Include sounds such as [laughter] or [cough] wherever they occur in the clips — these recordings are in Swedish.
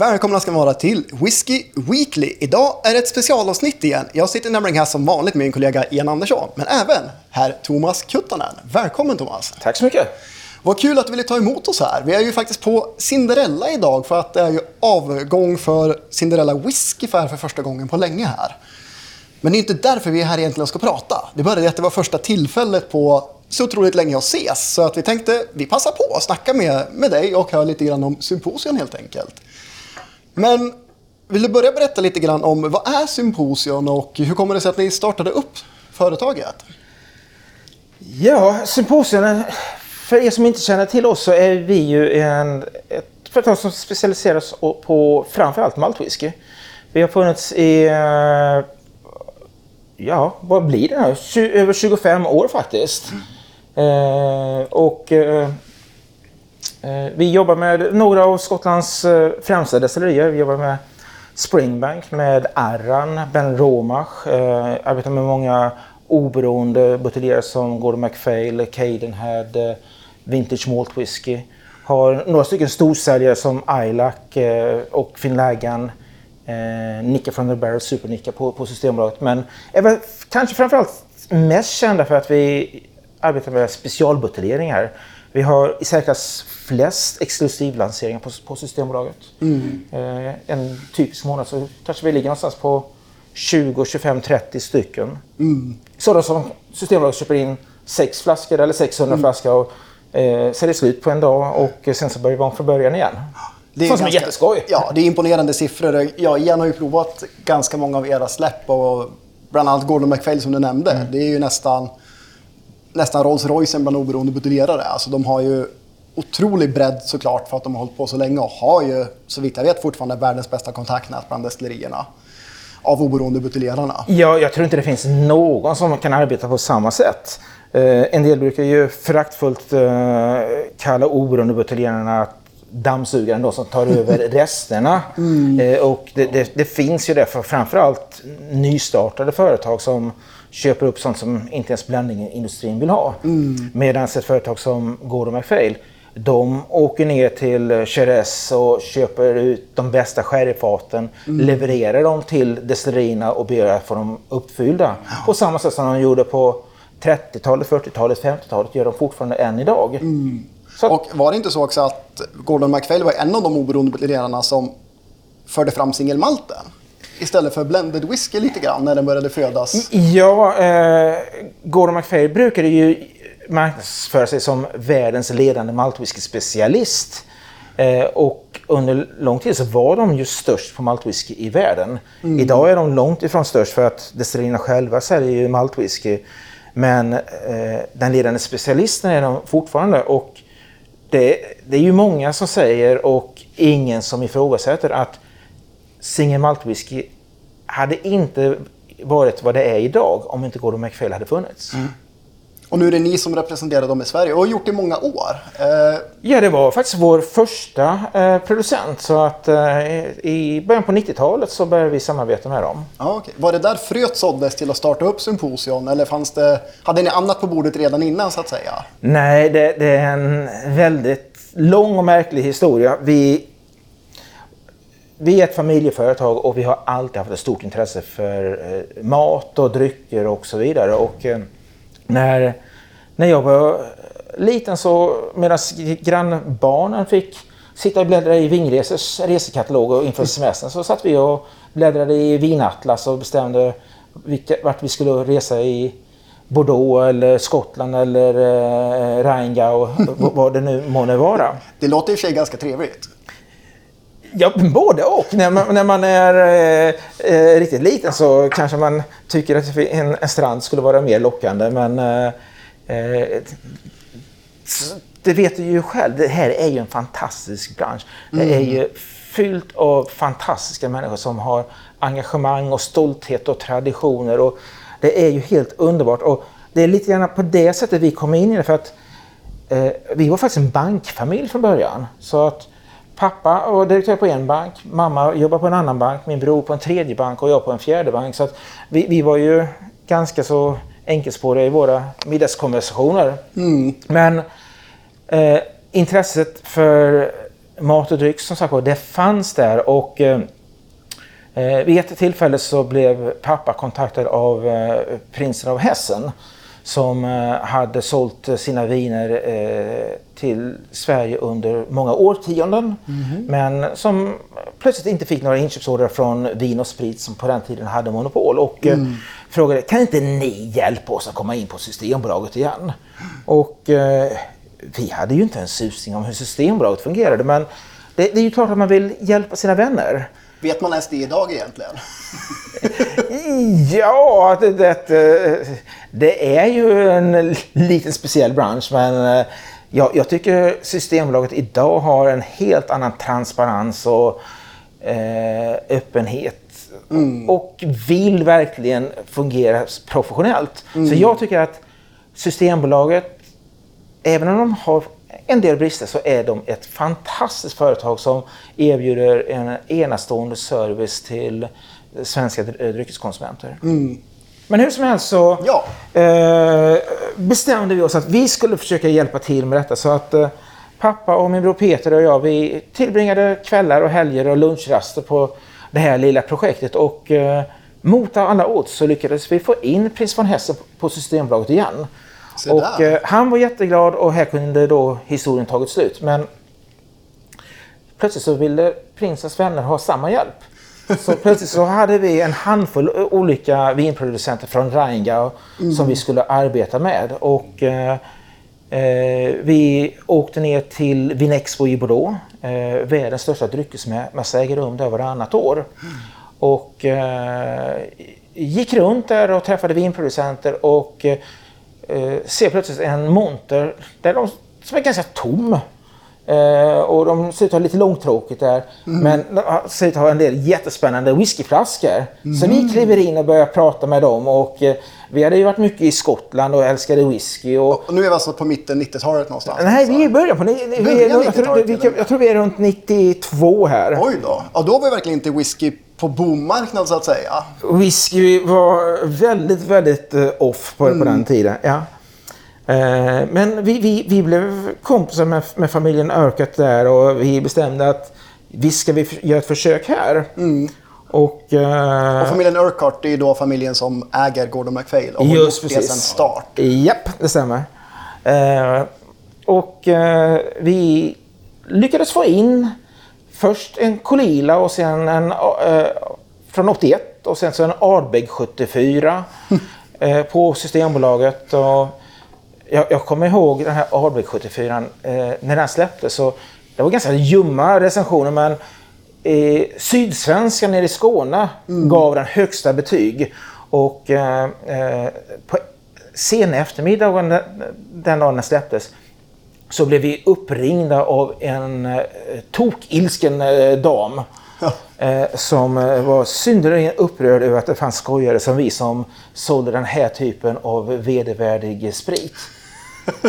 Välkomna ska vara till Whiskey Weekly. Idag är det ett specialavsnitt igen. Jag sitter nämligen här som vanligt med min kollega Ian Andersson, men även herr Thomas Kuttanen. Välkommen Thomas! Tack så mycket! Vad kul att du ville ta emot oss här. Vi är ju faktiskt på Cinderella idag för att det är ju avgång för Cinderella Whisky för, för första gången på länge här. Men det är inte därför vi är här egentligen och ska prata. Det började att det var första tillfället på så otroligt länge att ses. Så att vi tänkte vi passar på att snacka med, med dig och höra lite grann om symposium helt enkelt. Men vill du börja berätta lite grann om vad är Symposion och hur kommer det sig att ni startade upp företaget? Ja, Symposion, för er som inte känner till oss så är vi ju en, ett företag som specialiserar oss på framförallt maltwhisky. Vi har funnits i, eh, ja vad blir det nu, över 25 år faktiskt. Mm. Eh, och eh, Eh, Eh, vi jobbar med några av Skottlands eh, främsta destillerier. Vi jobbar med Springbank, med Arran, Ben Romach. Eh, arbetar med många oberoende buteljerare som Gordon MacPhail, Cadenhead, Vintage Malt Whisky. Har några stycken storsäljare som Ilac och Finlagan. Eh, Nicka från the Barrel, Supernicka på, på Systembolaget. Men är väl kanske framförallt mest kända för att vi arbetar med specialbuteljeringar. Vi har i särklass flest exklusivlanseringar på, på Systembolaget. Mm. Eh, en typisk månad så kanske vi ligger någonstans på 20, 25, 30 stycken. Mm. Sådana som Systembolaget köper in sex flaskor eller 600 mm. flaskor och eh, säljer slut på en dag och sen så börjar vi om från början igen. Det är Sånt som är jätteskoj. Ja, det är imponerande siffror. Ja, Ian har ju provat ganska många av era släpp och bland annat Gordon MacPhail som du nämnde. Mm. Det är ju nästan nästan Rolls Royce bland oberoende buteljerare. Alltså de har ju otrolig bredd såklart för att de har hållit på så länge och har ju, så vitt jag vet, fortfarande världens bästa kontaktnät bland destillerierna av oberoende buteljerarna. Ja, jag tror inte det finns någon som kan arbeta på samma sätt. Eh, en del brukar ju föraktfullt eh, kalla oberoende buteljerarna dammsugaren då som tar [laughs] över resterna. Mm. Eh, och det, det, det, finns ju det för framförallt nystartade företag som köper upp sånt som inte ens blandningsindustrin vill ha. Mm. Medan ett företag som Gordon MacPhail de åker ner till Jerez och köper ut de bästa sherryfaten, mm. levererar dem till destillerierna och ber att få dem uppfyllda. Ja. På samma sätt som de gjorde på 30-talet, 40-talet, 50-talet gör de fortfarande än idag. Mm. Så. Och var det inte så också att Gordon MacPhail var en av de oberoende buteljerarna som förde fram singelmalten? Istället för blended whisky lite grann när den började födas? Ja, eh, Gordon MacPhail brukade ju marknadsföra sig som världens ledande maltwhisky-specialist. Eh, och under lång tid så var de ju störst på maltwhisky i världen. Mm. Idag är de långt ifrån störst för att destillerierna själva säljer ju maltwhisky. Men eh, den ledande specialisten är de fortfarande. Och det, det, är ju många som säger och ingen som ifrågasätter att single malt whisky hade inte varit vad det är idag om inte Gordon MacPhail hade funnits. Mm. Och nu är det ni som representerar dem i Sverige och har gjort det i många år. Eh... Ja, det var faktiskt vår första eh, producent. Så att eh, i början på 90-talet så började vi samarbeta med dem. Ah, okay. Var det där fröet såddes till att starta upp Symposion eller fanns det, hade ni annat på bordet redan innan så att säga? Nej, det, det är en väldigt lång och märklig historia. Vi vi är ett familjeföretag och vi har alltid haft ett stort intresse för eh, mat och drycker och så vidare. Och eh, när, när jag var liten så medan grannbarnen fick sitta och bläddra i Vingresers resekatalog och inför semestern så satt vi och bläddrade i Vinatlas och bestämde vilka, vart vi skulle resa i Bordeaux eller Skottland eller eh, Rheingau, [laughs] vad det nu månde vara. Det låter i och för sig ganska trevligt. Ja, både och. När man, när man är eh, eh, riktigt liten så kanske man tycker att en, en strand skulle vara mer lockande. Men eh, eh det vet du ju själv, det här är ju en fantastisk bransch. Mm. Det är ju fyllt av fantastiska människor som har engagemang och stolthet och traditioner. Och det är ju helt underbart. Och det är lite grann på det sättet vi kom in i det. För att eh, vi var faktiskt en bankfamilj från början. Så att Pappa var direktör på en bank, mamma jobbar på en annan bank, min bror på en tredje bank och jag på en fjärde bank. Så att vi, vi var ju ganska så enkelspåriga i våra middagskonversationer. Mm. Men eh, intresset för mat och dryck som sagt det fanns där och eh, eh, vid ett tillfälle så blev pappa kontaktad av eh, prinsen av Hessen som eh, hade sålt sina viner eh, till Sverige under många årtionden. Mm. Men som plötsligt inte fick några inköpsorder från Vin och Sprit som på den tiden hade monopol. Och eh, mm. frågade, kan inte ni hjälpa oss att komma in på Systembolaget igen? Och eh, vi hade ju inte en susning om hur Systembolaget fungerade men det, det är ju klart att man vill hjälpa sina vänner. Vet man ens det idag egentligen? ja, det, det, det, är ju en liten speciell bransch men eh, jag, jag tycker Systembolaget idag har en helt annan transparens och eh, öppenhet. Mm. Och vill verkligen fungera professionellt. Mm. Så jag tycker att Systembolaget, även om de har en del brister så är de ett fantastiskt företag som erbjuder en enastående service till svenska dryckeskonsumenter. Mm. Men hur som helst så ja. eh, bestämde vi oss att vi skulle försöka hjälpa till med detta. Så att eh, pappa och min bror Peter och jag vi tillbringade kvällar och helger och lunchraster på det här lilla projektet. Och eh, mot alla odds så lyckades vi få in prins von Hessen på Systembolaget igen. Och eh, han var jätteglad och här kunde då historien tagit slut. Men plötsligt så ville prinsens vänner ha samma hjälp. Så [laughs] plötsligt så hade vi en handfull olika vinproducenter från Rheingau mm. som vi skulle arbeta med. Och eh, eh, vi åkte ner till Vinexpo i Bordeaux. Eh, världens största dryckesmässa äger rum där varannat år. Mm. Och eh, gick runt där och träffade vinproducenter och eh, ser plötsligt en monter där de, som är ganska tom. Eh, och de ser ut att ha lite långtråkigt där. Mm. Men de ser ut att ha en del jättespännande whiskyflaskor. Mm. Så vi kliver in och börjar prata med dem. Och, eh, vi hade ju varit mycket i Skottland och älskade whisky. Och... och nu är vi alltså på mitten 90-talet någonstans? Nej, vi är i början på... Ni, vi är, jag, tror, vi, jag tror vi är runt 92 här. Oj då. Ja, då var vi verkligen inte whisky på boommarknad så att säga. Whisky var väldigt, väldigt uh, off på, mm. på den tiden. Ja. Eh, men vi, vi, vi blev kompisar med, med familjen Örkat där och vi bestämde att visst ska vi göra ett försök här. Mm. Och, uh, och, familjen Urquhart är då familjen som äger Gordon MacPhail och har gjort det sedan start. Japp, det stämmer. Uh, och uh, vi lyckades få in först en Kolila och sen en från 81 och sen så en Ardbeg 74 [laughs] på Systembolaget. Och jag, jag kommer ihåg den här Ardbeg 74 eh, när den släpptes. Så det var ganska ljumma recensioner men eh, Sydsvenskan nere i Skåne mm. gav den högsta betyg. Och eh, eh på sen eftermiddagen den, den dagen den släpptes så blev vi uppringda av en eh, tokilsken eh, dam. Ja. Eh, som eh, var synnerligen upprörd över att det fanns skojare som vi som sålde den här typen av vedervärdig sprit.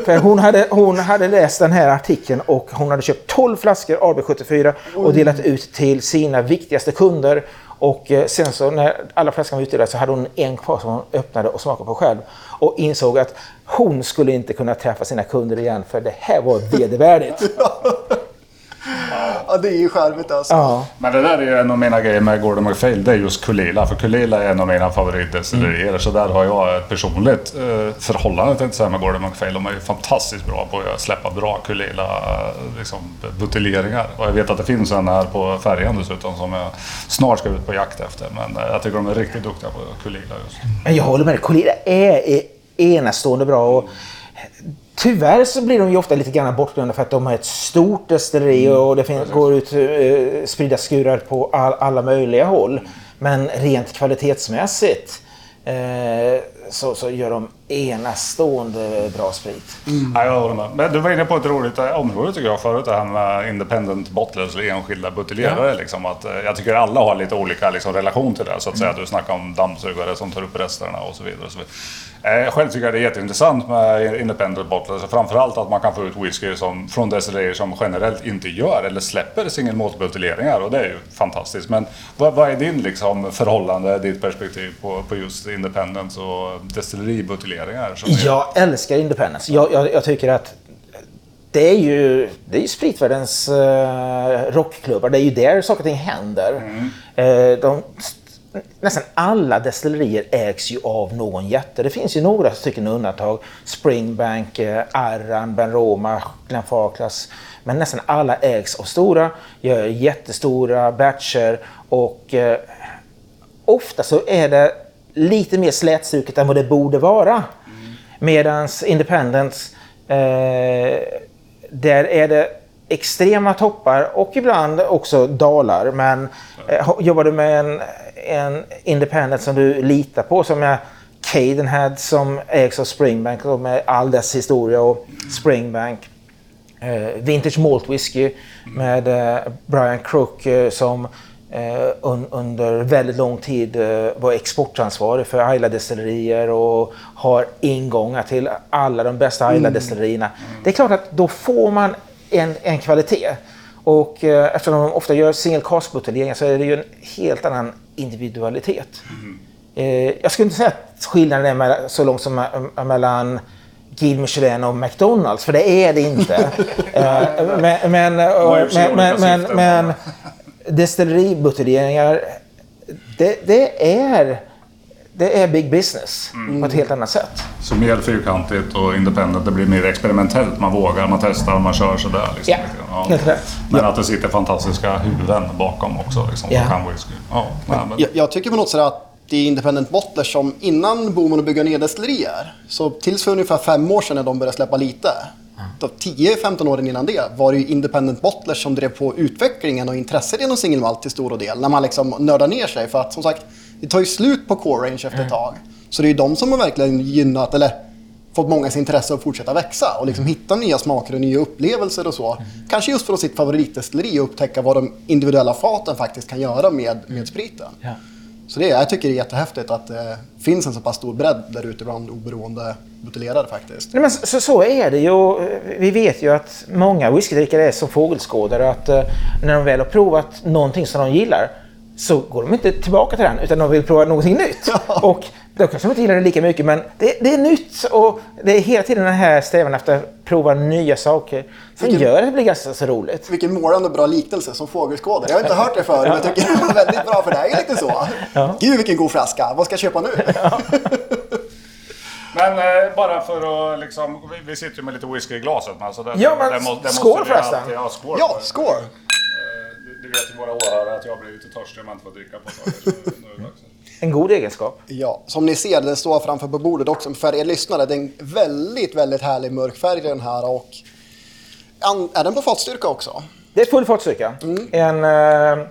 För hon hade, hon hade läst den här artikeln och hon hade köpt 12 flaskor AB74 och delat ut till sina viktigaste kunder. Och eh, sen så när alla flaskorna var utdelade så hade hon en kvar som hon öppnade och smakade på själv. Och insåg att hon skulle inte kunna träffa sina kunder igen för det här var vedervärdigt. [laughs] Ja, det är ju charmigt alltså. Ja. Men det där är ju en av mina grejer med Gordon MacPhail. Det är just Kulila. För Kulila är en av mina favoritdestillerier. Mm. Så där har jag ett personligt eh, förhållande tänkte säga, med Gordon MacPhail. De är ju fantastiskt bra på att släppa bra Kulila eh, liksom, buteljeringar. Och jag vet att det finns en här på färjan dessutom som jag snart ska ut på jakt efter. Men eh, jag tycker de är riktigt duktiga på Kulila just. Men jag håller med dig. Kulila är enastående bra. Och Tyvärr så blir de ju ofta lite grann bortglömda för att de har ett stort destilleri mm. och det finns, går ut eh, spridda skurar på all, alla möjliga håll. Men rent kvalitetsmässigt eh, så, så gör de enastående bra sprit. Mm. Ja, jag håller med. Men du var inne på ett roligt område tycker jag förut, det här med independent bottlers eller enskilda buteljerare. Ja. Liksom, att, eh, jag tycker alla har lite olika liksom, relation till det. Så att säga. Du snackar om dammsugare som tar upp resterna och så vidare. Och så vidare. Eh, själv tycker jag det är jätteintressant med independent bottlers. Framförallt att man kan få ut whisky som, från destillerier som generellt inte gör eller släpper single malt buteljeringar. Och det är ju fantastiskt. Men vad, vad är din liksom, förhållande, ditt perspektiv på, på just independence och destilleributeljeringar? Jag älskar independence. Jag, jag, jag tycker att det är ju, det är ju spritvärldens uh, rockklubbar. Det är ju där saker och ting händer. Uh, de, nästan alla destillerier ägs ju av någon jätte. Det finns ju några stycken undantag. Springbank, uh, Arran, Ben Roma, Glenfarclas. Men nästan alla ägs av stora, gör jättestora batcher och uh, ofta så är det lite mer slätstruket än vad det borde vara. Mm. Medans Independence eh, där är det extrema toppar och ibland också dalar. Men eh, jobbar du med en, en independent som du litar på som är Cadenhead som ägs av Springbank och med all dess historia och Springbank. Eh, Vintage Malt Whisky med eh, Brian Crook eh, som eh, un, under väldigt lång tid eh, var exportansvarig för Ayla-destillerier och har ingångar till alla de bästa Ayla-destillerierna. Mm. Det är klart att då får man en, en kvalitet. Och eh, eftersom de ofta gör single cast-buteljeringar så är det ju en helt annan individualitet. Mm. Eh, jag skulle inte säga att skillnaden är mellan, så långt som mellan Guy Michelin och McDonalds, för det är det inte. [laughs] eh, men, men, men, men, men destilleributeljeringar, det, det, är, det är big business mm. på ett helt annat sätt. Så mer fyrkantigt och independent, det blir mer experimentellt. Man vågar, man testar, man kör sådär. Liksom. Ja, helt rätt. Men ja. att det sitter fantastiska huvuden bakom också. Liksom, ja. kan whisky. Ja, nej, men... jag, jag tycker på något sätt att det är independent bottlers som innan boomen att bygga ner destillerier, så tills för ungefär fem år sedan när de började släppa lite, 10-15 åren innan det var det ju independent bottlers som drev på utvecklingen och intresset inom single malt till stor del. När man liksom nördar ner sig. För att som sagt, det tar ju slut på core range efter ett tag. Så det är ju de som har verkligen gynnat, eller fått mångas intresse att fortsätta växa och liksom hitta nya smaker och nya upplevelser och så. Kanske just för sitt favoritdestilleri och upptäcka vad de individuella faten faktiskt kan göra med, med spriten. Ja. Så det, jag tycker det är jättehäftigt att det finns en så pass stor bredd där ute bland oberoende buteljerare faktiskt. Nej, men så, så är det ju. Vi vet ju att många whiskydrickare är som fågelskådare att uh, när de väl har provat någonting som de gillar så går de inte tillbaka till den utan de vill prova någonting nytt. [laughs] Ja. Och då kanske de inte gillar det lika mycket men det, det, är nytt och det är hela tiden den här strävan efter att prova nya saker som vilken, gör att det blir ganska så roligt. Vilken målande bra liknelse som fågelskådare. Jag har inte hört det förut men jag tycker det är väldigt bra för det är lite så. Ja. Gud vilken god flaska, vad ska jag köpa nu? Ja. [laughs] Men eh, bara för att liksom, vi, vi sitter ju med lite whisky i glaset. Men alltså det, ja men det, det, det skål förresten! Ja, skål! Ja, skål. Eh, du, du vet ju våra åhörare att jag blir lite törstig om jag inte får dricka på ett tag. [laughs] En god egenskap. Ja, som ni ser, den står framför på bordet också. För er lyssnare, det är en väldigt, väldigt härlig mörk färg den här. Och är den på fatstyrka också? Det är full fatstyrka. Mm. En eh,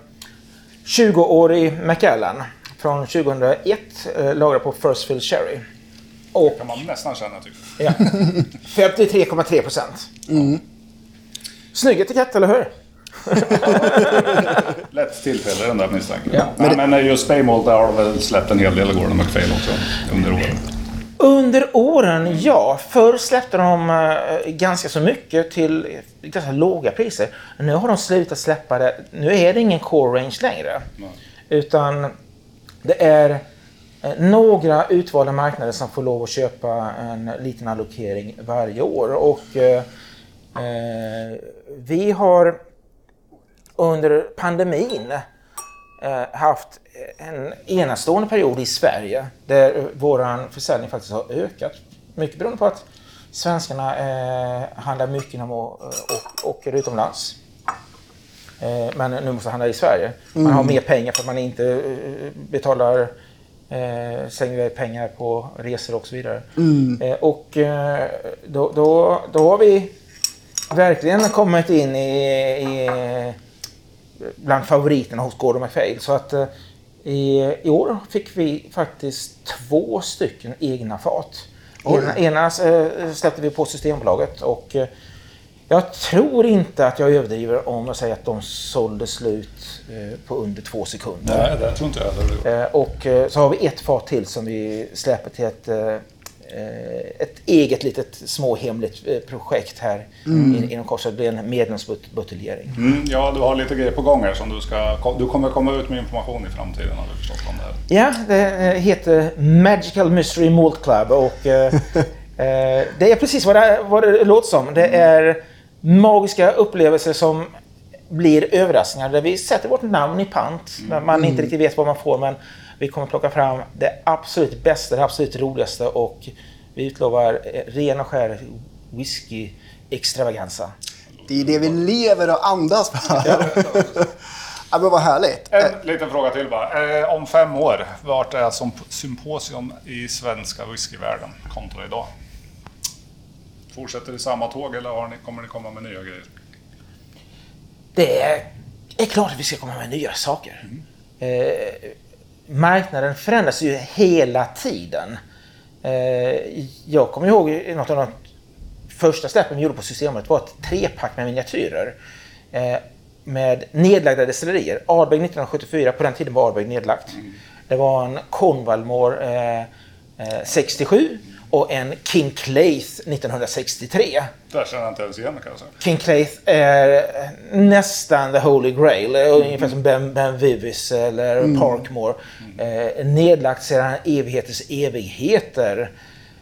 20-årig Macallan från 2001, eh, lagrad på First Fill Sherry. Och, kan man nästan känna tycker jag. Ja. [laughs] 53,3 procent. Mm. Snygg etikett, eller hur? [laughs] Lätt tillfälle den där misstanken. Ja. Men, det... men just Spaymalt har väl släppt en hel del Gordon McPhail också under åren. Under åren, ja. Förr släppte de uh, ganska så mycket till ganska låga priser. Nu har de slutat släppa det. Nu är det ingen core range längre. Nej. Utan det är uh, några utvalda marknader som får lov att köpa en liten allokering varje år. Och uh, vi har under pandemin eh, haft en enastående period i Sverige där vår försäljning faktiskt har ökat. Mycket beroende på att svenskarna eh, handlar mycket inom och, och, åker utomlands. Eh, men nu måste handla i Sverige. Man mm. har mer pengar för att man inte eh, betalar eh, slänger iväg pengar på resor och så vidare. Mm. Eh, och eh, då, då, då har vi verkligen kommit in i, i bland favoriterna hos Gordon McFail. Så att eh, i, i år fick vi faktiskt två stycken egna fat. Ena, ena eh, släppte vi på Systembolaget och eh, jag tror inte att jag överdriver om jag säger att de sålde slut på under två sekunder. Nej, det tror inte jag heller. Och så har vi ett fat till som vi släpper till ett ett eget litet småhemligt eh, projekt här mm. inom kort. Så det blir en medlemsbuteljering. Mm, ja, du har lite grejer på gång här som du ska... Du kommer komma ut med information i framtiden har du förstått om det här. Ja, det eh, heter Magical Mystery Malt Club och eh, [laughs] det är precis vad det, vad det låter som. Det är magiska upplevelser som blir överraskningar där vi sätter vårt namn i pant. När man inte riktigt vet vad man får men vi kommer plocka fram det absolut bästa, det absolut roligaste och vi utlovar eh, ren och skär whisky extravaganza. Det är det vi lever och andas för. [laughs] Ja. men vad härligt. En liten fråga till bara. Eh, om fem år, vart är som symposium i svenska whiskyvärlden kontra idag? Fortsätter i samma tåg eller har ni, kommer ni komma med nya grejer? Det är, är klart att vi ska komma med nya saker. Eh, marknaden förändras ju hela tiden. Eh, jag kommer ihåg något av de första släppen vi gjorde på Systemet var ett trepack med miniatyrer. Eh, med nedlagda destillerier. Ardbeg 1974, på den tiden var Ardbeg nedlagt. Det var en Cornwallmore eh, eh, 67 och en King Claith 1963. Där känner jag inte ens igen kan jag säga. King Claith är nästan the holy grail. Mm. Ungefär som Ben, ben Vivis eller Mm. Parkmore. Eh, nedlagt sedan evigheters evigheter.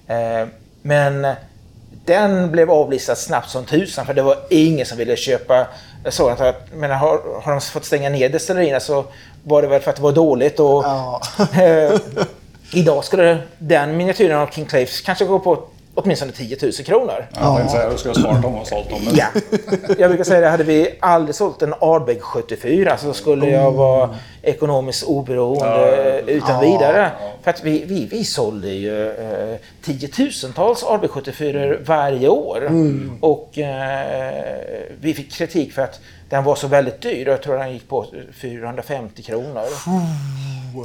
Eh, men den blev avlistad snabbt som tusan för det var ingen som ville köpa sådant. Jag menar, har, har de fått stänga ner destillerierna så var det väl för att det var dåligt. Och, Ja. [laughs] idag skulle den miniatyren av King Claith kanske gå på åtminstone 10 000 kronor. Jag tänkte säga att du skulle ha sparat dem och sålt dem. men- Ja. Jag brukar säga det, hade vi aldrig sålt en Ardbeg 74 så skulle jag vara ekonomiskt oberoende Ja. utan vidare. För att vi, vi, vi sålde ju eh, tiotusentals Ardbeg 74 varje år. Och eh, vi fick kritik för att den var så väldigt dyr. Jag tror den gick på 450 kronor.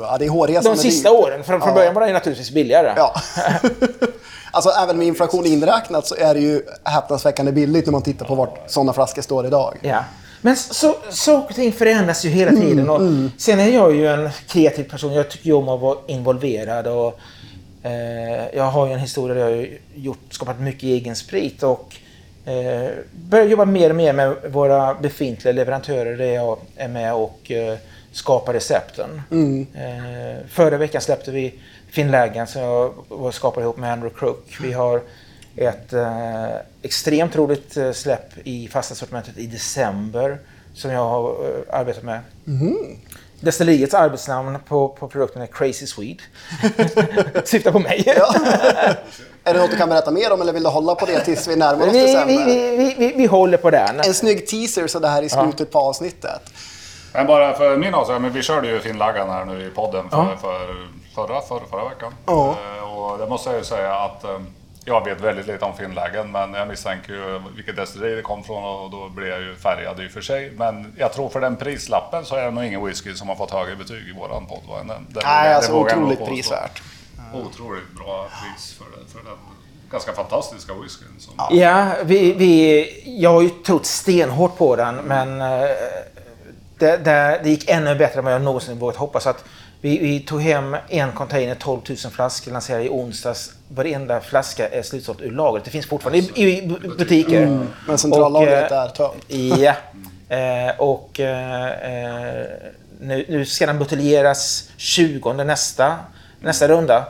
Ja, det är hårresande De sista dyrt. åren, från, från början var den naturligtvis billigare. Ja. [laughs] alltså även med inflation inräknat så är det ju häpnadsväckande billigt när man tittar på vart sådana flaskor står idag. Ja. Men så, saker och ting förändras ju hela tiden. Och Sen är jag ju en kreativ person. Jag tycker ju om att vara involverad. Och, eh, jag har ju en historia där jag har gjort, skapat mycket egen sprit. Och eh, börjar jobba mer och mer med våra befintliga leverantörer där jag är med och eh, skapar recepten. Eh, förra veckan släppte vi Finnlägen som jag skapade ihop med Andrew Crook. Vi har ett eh, extremt roligt eh, släpp i fasta sortimentet i december som jag har eh, arbetat med. Destilleriets arbetsnamn på, på produkten är Crazy Swede. [laughs] Syftar på mig. [laughs] Är det något du kan berätta mer om eller vill du hålla på det tills vi närmar oss vi, december? vi, vi, vi, vi håller på den. En snygg teaser så det här i slutet på avsnittet. Men bara för min avsikt, men vi körde ju Finnlaggan här nu i podden för, Ja. för förra, förra, förra veckan. Ja. Eh, Och det måste jag ju säga att eh, jag vet väldigt lite om Finnlägen, men jag misstänker ju vilket destilleri det kom från och då blir jag ju färgad i och för sig. Men jag tror för den prislappen så är det nog ingen whisky som har fått högre betyg i våran podd. va? Det- det vågar- Nej, det alltså otroligt prisvärt. Otroligt bra pris för, den- för den ganska fantastiska whiskyn. Som, Ja, vi, vi, jag har ju trott stenhårt på den men eh, det, det, det gick ännu bättre än vad jag någonsin vågat hoppas. Att vi, vi tog hem en container, 12 000 flaskor, lanserade i onsdags. Varenda flaska är slutsåld ur lagret. Det finns fortfarande i, i butiker. Men centrallagret eh, är tömt. Ja. Eh, och eh, eh, nu, nu ska den buteljeras 20 nästa, nästa runda.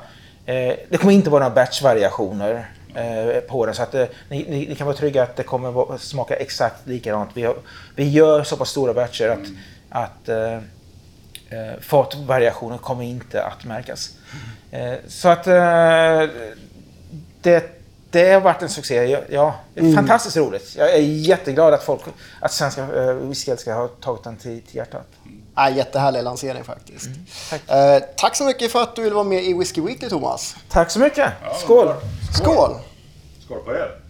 Eh, det kommer inte vara några batchvariationer eh, på den. Så att, eh, ni, ni, ni kan vara trygga att det kommer smaka exakt likadant. Vi, vi gör så pass stora batcher att, att eh, fatvariationer kommer inte att märkas. Eh, så att eh, det, det har varit en succé. Ja, Ja, det är fantastiskt roligt. Jag är jätteglad att, folk, att svenska eh, whiskyälskare har tagit den till, till hjärtat. Ja, jättehärlig lansering faktiskt. tack. Eh, tack så mycket för att du ville vara med i Whiskey Weekly, Thomas. Tack så mycket. Skål! Skål! Skål på er!